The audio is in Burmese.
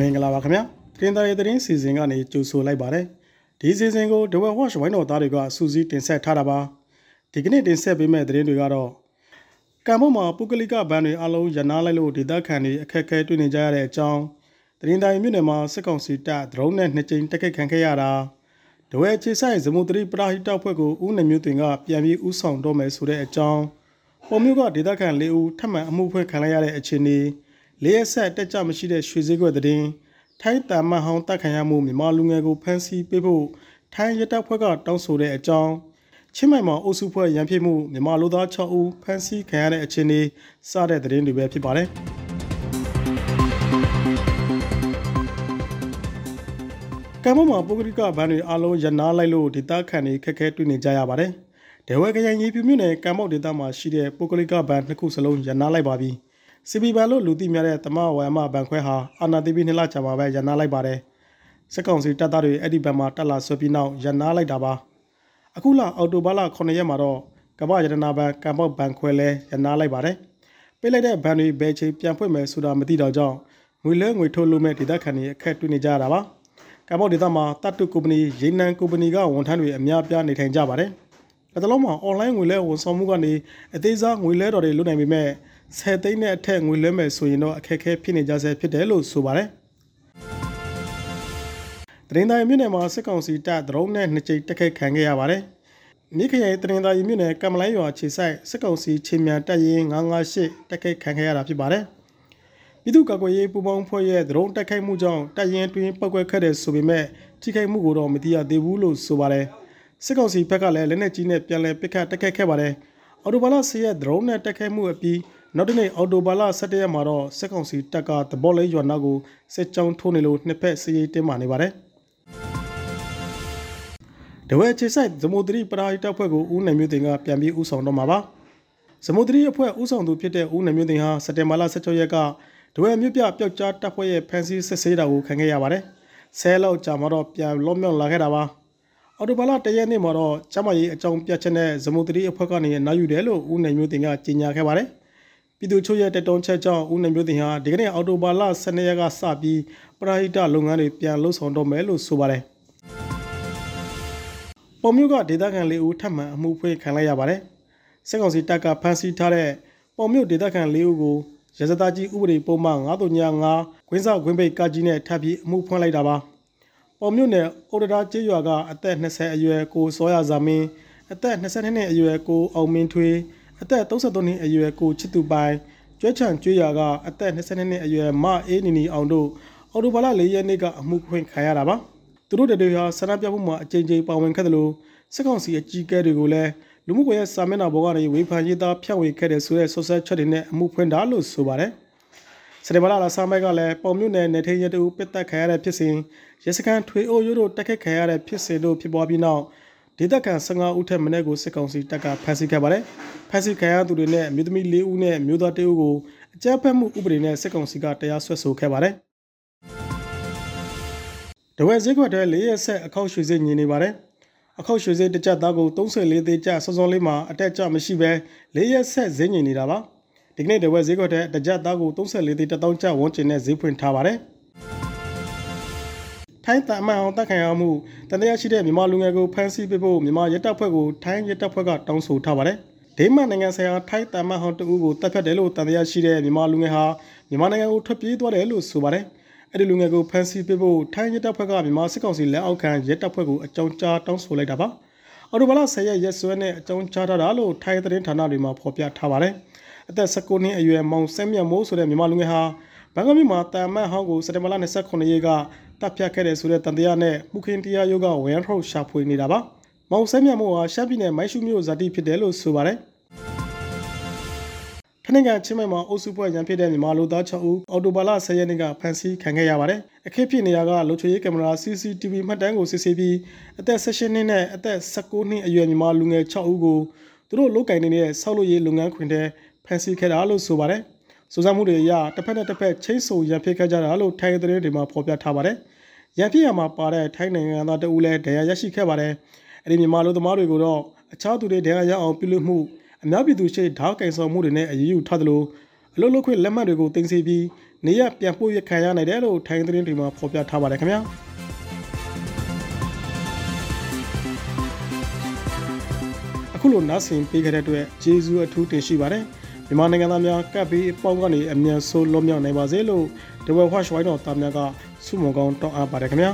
မင်္ဂလာပါခင်ဗျာတင်သားရဲ့သတင်းစီစဉ်ကနေကြိုဆိုလိုက်ပါတယ်ဒီစီစဉ်ကို The Watch ဝိုင်းတော်သားတွေကစူးစီးတင်ဆက်ထားတာပါဒီကနေ့တင်ဆက်ပေးမယ့်သတင်းတွေကတော့ကံမုံမှာပုဂ္ဂလိကဘဏ်တွေအလုံးရနာလိုက်လို့ဒေသခံတွေအခက်အခဲတွေ့နေကြရတဲ့အကြောင်းသတင်းတိုင်းမြို့နယ်မှာစစ်ကောင်စီတပ်ဒရုန်းနဲ့နှစ်ကြိမ်တက်ခတ်ခံခဲ့ရတာဒဝဲချေဆိုင်ဇမုတရီပရာဟိတဖွဲ့ကိုဦးနှမျိုးတွင်ကပြန်ပြီးဥဆောင်တော့မယ်ဆိုတဲ့အကြောင်းပုံမျိုးကဒေသခံ၄ဦးထပ်မံအမှုဖွင့်ခံလိုက်ရတဲ့အခြေအနေ လေးရက်ဆက်တက်ကြမရှိတဲ့ရွှေစည်းကွက်သတင်းထိုင်းတမန်ဟောင်းတက်ခံရမှုမြန်မာလူငယ်ကိုဖမ်းဆီးပေးဖို့ထိုင်းရတပ်ဖွဲ့ကတောင်းဆိုတဲ့အကြောင်းချင်းမိုင်မှာအုပ်စုဖွဲ့ရန်ဖြစ်မှုမြန်မာလူသား6ဦးဖမ်းဆီးခံရတဲ့အခြေအနေစတဲ့သတင်းတွေပဲဖြစ်ပါတယ်ကမ္ဘာမှာပုဂ္ဂလိကဘဏ်တွေအလုံးရနာလိုက်လို့ဒေသခံတွေခက်ခဲတွေ့နေကြရပါတယ်။ဒေဝဲကရင်ရေးပြမြို့နယ်ကမ္ဘောဒေသမှာရှိတဲ့ပုဂ္ဂလိကဘဏ်နှစ်ခုစလုံးရနာလိုက်ပါပြီ။ စီပီဘဏ်လို့လူသိများတဲ့တမဝါယမဘဏ်ခွဲဟာအာနာတိပိနှစ်လကြာမှာပဲရနာလိုက်ပါတယ်။စက်ကောင်စီတပ်သားတွေအဲ့ဒီဘဏ်မှာတက်လာဆွဲပြီးနောက်ရနာလိုက်တာပါ။အခုလအော်တိုဘာလ9ရက်မှာတော့ကမ္ဘာရတနာဘဏ်ကမ္ဘောဘဏ်ခွဲလဲရနာလိုက်ပါတယ်။ပေးလိုက်တဲ့ဘဏ်တွေဘယ်ချိန်ပြန်ဖွင့်မယ်ဆိုတာမသိတော့ကြောင်းငွေလဲငွေထုတ်လို့မဲ့ဒေသခံတွေအခက်တွေ့နေကြရတာပါ။ကမ္ဘောဒေသမှာတတ်တုကုမ္ပဏီရေနံကုမ္ပဏီကဝန်ထမ်းတွေအများပြားနေထိုင်ကြပါတယ်။ကတလုံးမှာအွန်လိုင်းငွေလဲဝန်ဆောင်မှုကနေအသေးစားငွေလဲတော်တွေလုပ်နိုင်ပေမဲ့ 10သိန်းနဲ့အထက်ငွေလဲမယ်ဆိုရင်တော့အခက်အခဲဖြစ်နေကြဆဲဖြစ်တယ်လို့ဆိုပါတယ်။တရင်တိုင်းမြို့နယ်မှာစစ်ကောင်စီတပ်ဒရုန်းနဲ့နှစ်ကြိမ်တက်ခတ်ခံခဲ့ရပါတယ်။မြစ်ခရိုင်တရင်တိုင်းမြို့နယ်ကမ္မလိုင်းရွာခြေဆိုင်စစ်ကောင်စီချင်းမြန်တပ်ရင်း958တက်ခတ်ခံခဲ့ရတာဖြစ်ပါတယ်။ပြည်သူ့ကာကွယ်ရေးပူးပေါင်းဖွဲ့ရဲ့ဒရုန်းတိုက်ခိုက်မှုကြောင့်တပ်ရင်းတွင်ပောက်ကွက်ခဲ့တဲ့ဆိုပေမဲ့ထိခိုက်မှုကိုတော့မသိရသေးဘူးလို့ဆိုပါတယ်။စစ်ကောင်စီဘက်ကလည်းလက်နက်ကြီးနဲ့ပြန်လည်ပစ်ခတ်တိုက်ခိုက်ခဲ့ပါတယ်။အော်တိုဘာလ10ရက်ဒရုန်းနဲ့တိုက်ခိုက်မှုအပြီး နောက်တနေ့အော်တိုဘာလ17ရက်မှာတော့စစ်ကောင်စီတပ်ကသဘောလေးရွာနောက်ကိုစစ်ကြောင်းထိုးနေလို့နှစ်ဖက်စစ်ရေးတင်းမာနေပါတယ်။တဝဲချေဆိုင်ဇမိုတရီပရာဟိတဖွဲ့ကိုဦးနိုင်မျိုးတင်ကပြန်ပြီးဥဆောင်တော့မှာပါ။ဇမိုတရီအဖွဲ့ဥဆောင်သူဖြစ်တဲ့ဦးနိုင်မျိုးတင်ဟာစက်တင်ဘာလ16ရက်ကဒဝဲမြို့ပြပျောက်ကြားတပ်ဖွဲ့ရဲ့ဖန်ဆီးစစ်ဆေးတာကိုခံခဲ့ရပါတယ်။ဆဲလောက်ကြာမှတော့ပြန်လော့မြော့လာခဲ့တာပါ။အော်တိုဘာလတရက်နေ့မှာတော့ကျမကြီးအကြောင်းပြချက်နဲ့ဇမိုတရီအဖွဲ့ကနေနိုင်ယူတယ်လို့ဦးနိုင်မျိုးတင်ကကြေညာခဲ့ပါတယ်။ ပြည်သူ့ချုပ်ရဲ့တက်တုံးချက်ကြောင့်ဦးနိုင်မျိုးတင်ဟာဒီကနေ့အော်တိုဘာလ12ရက်ကစပြီးပရာဟိတလုပ်ငန်းတွေပြန်လှုပ်ဆောင်တော့မယ်လို့ဆိုပါတယ်။ပုံမျိုးကဒေသခံလေးဦးထပ်မံအမှုဖွင့်ခံလိုက်ရပါတယ်။စစ်ကောင်စီတပ်ကဖမ်းဆီးထားတဲ့ပုံမျိုးဒေသခံလေးဦးကိုရဇတာကြီးဥပဒေပုံမှန်935ခွင်းဆောက်ခွင်းပိတ်ကကြီးနဲ့ထပ်ပြီးအမှုဖွင့်လိုက်တာပါ။ပုံမျိုးနယ်အိုဒတာကျေးရွာကအသက်20အရွယ်ကိုစောရဇာမင်းအသက်22နှစ်အရွယ်ကိုအောင်မင်းထွေး အသက်33နှစ်အရွယ်ကိုချစ်သူပိုင်ကျွဲချံကျွေးရွာကအသက်22နှစ်အရွယ်မအေးနီနီအောင်တို့အော်တိုဘာလ၄ရက်နေ့ကအမှုဖွင့်ခံရတာပါ။သူတို့တွေဟာဆန္ဒပြမှုမှာအကြိမ်ကြိမ်ပါဝင်ခဲ့တယ်လို့စစ်ကောင်စီအကြီးအကဲတွေကိုလည်းလူမှုကွန်ရက်စာမျက်နှာပေါ်ကနေဝေဖန်ရေးသားဖြန့်ဝေခဲ့တဲ့ဆိုတဲ့ဆော့ဆက်ချက်တွေနဲ့အမှုဖွင့်တာလို့ဆိုပါတယ်။စနေမလာလာဆာမိုက်ကလည်းပုံမြို့နယ်နေထိန်ရတူပစ်တက်ခံရတဲ့ဖြစ်စဉ်ရဲစခန်းထွေအိုရိုးတို့တက်ခတ်ခံရတဲ့ဖြစ်စဉ်တို့ဖြစ်ပွားပြီးနောက် ဒေသခံ15ဦးထက်မနည်းကိုစစ်ကောင်စီတပ်ကဖမ်းဆီးခဲ့ပါတယ်။ဖမ်းဆီးခံရသူတွေနဲ့မြို့သမီး4ဦးနဲ့မြို့သား2ဦးကိုအကြမ်းဖက်မှုဥပဒေနဲ့စစ်ကောင်စီကတရားစွဲဆိုခဲ့ပါတယ်။တဝက်ဈေးကွက်ထဲ၄ရက်ဆက်အခောက်ရွှေဈေးညင်နေပါတယ်အခောက်ရွှေဈေးတစ်ကြက်သားကို34သေးကြစောစောလေးမှာအတက်ကြမရှိပဲ၄ရက်ဆက်ဈေးညင်နေတာပါဒီကနေ့တဝက်ဈေးကွက်ထဲတစ်ကြက်သားကို34သေး1000ကျပ်ဝန်းကျင်နဲ့ဈေးဖွင့်ထားပါတယ် ထိုင်းတမန်အောင်တက်ခံရမှုတန်တရားရှိတဲ့မြန်မာလူငယ်ကိုဖမ်းဆီးပေးဖို့မြန်မာရဲတပ်ဖွဲ့ကိုထိုင်းရဲတပ်ဖွဲ့ကတောင်းဆိုထားပါတယ်ဒေးမန်နိုင်ငံဆိုင်ရာထိုင်းတမန်ဟောင်းတဦးကိုတပ်ဖြတ်တယ်လို့တန်တရားရှိတဲ့မြန်မာလူငယ်ဟာမြန်မာနိုင်ငံကိုထွက်ပြေးသွားတယ်လို့ဆိုပါတယ်။အဲ့ဒီလူငယ်ကိုဖမ်းဆီးပေးဖို့ထိုင်းရဲတပ်ဖွဲ့ကမြန်မာစစ်ကောင်စီလက်အောက်ခံရဲတပ်ဖွဲ့ကိုအကြောင်းကြားတောင်းဆိုလိုက်တာပါအော်တိုဘလာ10ရက်ရက်စွဲနဲ့အကြောင်းကြားထားတာလို့ထိုင်းသတင်းဌာနတွေမှာဖော်ပြထားပါတယ်အသက်19နှစ်အရွယ်မောင်ဆဲမြတ်မိုးဆိုတဲ့မြန်မာလူငယ်ဟာ ဘန်ကောက်မြို့မှာတာမန်ဟောင်းကိုစက်တင်ဘာလ29ရက်ကတပ်ဖြတ်ခဲ့တဲ့ဆိုတဲ့တန်တရားနဲ့မှုခင်းတရားရုံးကဝမ်ထုတ်ရှာဖွေနေတာပါမောင်ဆဲမြတ်မိုးဟာရှမ်းပြည်နယ်မိုင်းရှုမြို့ဇာတိဖြစ်တယ်လို့ဆိုပါတယ်ထနိုင်ငံချင်းမိုင်မှာအုပ်စုပွဲရန်ဖြစ်တဲ့မြန်မာလူသား6ဦးအော်တိုဘာလ10ရက်နေ့ကဖမ်းဆီးခံခဲ့ရပါတယ်။အခက်ဖြစ်နေရကလုံချွေရေးကင်မရာ CCTV မှတ်တမ်းကိုစစ်ဆေးပြီးအသက်16နှစ်နဲ့အသက်19နှစ်အရွယ်မြန်မာလူငယ်6ဦးကိုသူတို့လုတ်ကင်နေတဲ့ဆောက်လုပ်ရေးလုပ်ငန်းခွင်ထဲဖမ်းဆီးခဲ့တာလို့ဆိုပါတယ်။ စူးစမ်းမှုတွေအရတစ်ဖက်နဲ့တစ်ဖက်ချင်းဆိုရန်ဖြစ်ခဲ့ကြတာလို့ထိုင်းသတင်းတွေမှာဖော်ပြထားပါတယ်။ရန်ဖြစ်ရမှာပါတဲ့ထိုင်းနိုင်ငံသားတဦးလည်းဒဏ်ရာရရှိခဲ့ပါတယ်။အဲဒီမြန်မာလူသမားတွေကိုတော့အခြားသူတွေဒဏ်ရာရအောင်ပြုလုပ်မှုအများပြည်သူရှိဓာတ်ကင်ဆောင်မှုတွေနဲ့အရေးယူထားသလိုအလုပ်လုပ်ခွင့်လက်မှတ်တွေကိုတင်စီပြီးနေရပြန်ပို့ရခံရနိုင်တယ်လို့ထိုင်းသတင်းတွေမှာဖော်ပြထားပါတယ်ခင်ဗျာအခုလိုနားဆင်ပေးခဲ့တဲ့အတွက်ကျေးဇူးအထူးတင်ရှိပါတယ် မြန်မာနိုင်ငံသားများကပ်ပြီးအပေါင်းကနေအမြန်ဆုံးလွတ်မြောက်နိုင်ပါစေလို့ဒဝဲဟွာ့ရှ်ဝိုင်းတော်သားများကဆုမွန်ကောင်းတောင်းအပ်ပါတယ်ခင်ဗျာ